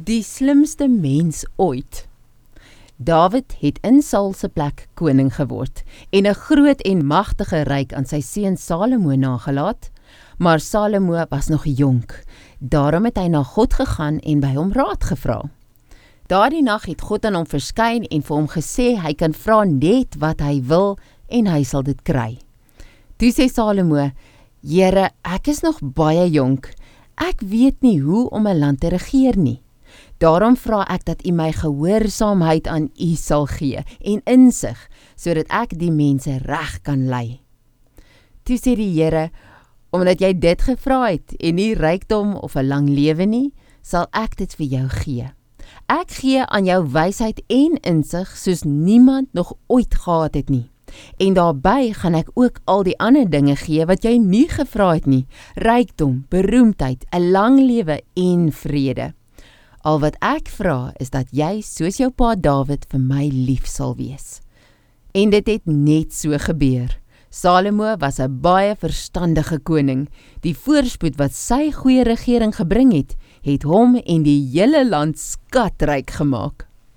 Die slimste mens ooit. Dawid het in Saul se plek koning geword en 'n groot en magtige ryk aan sy seun Salomo nagelaat, maar Salomo was nog jonk. Daarom het hy na God gegaan en by hom raad gevra. Daardie nag het God aan hom verskyn en vir hom gesê hy kan vra net wat hy wil en hy sal dit kry. Toe sê Salomo: "Here, ek is nog baie jonk. Ek weet nie hoe om 'n land te regeer nie." Daarom vra ek dat U my gehoorsaamheid aan U sal gee en insig sodat ek die mense reg kan lei. Toe sê die Here, omdat jy dit gevra het en nie rykdom of 'n lang lewe nie, sal ek dit vir jou gee. Ek gee aan jou wysheid en insig soos niemand nog ooit gehad het nie. En daarbey gaan ek ook al die ander dinge gee wat jy nie gevra het nie: rykdom, beroemdheid, 'n lang lewe en vrede. Al wat ek vra is dat jy soos jou pa Dawid vir my lief sal wees. En dit het net so gebeur. Salomo was 'n baie verstandige koning. Die voorspoed wat sy goeie regering gebring het, het hom en die hele land skatryk gemaak.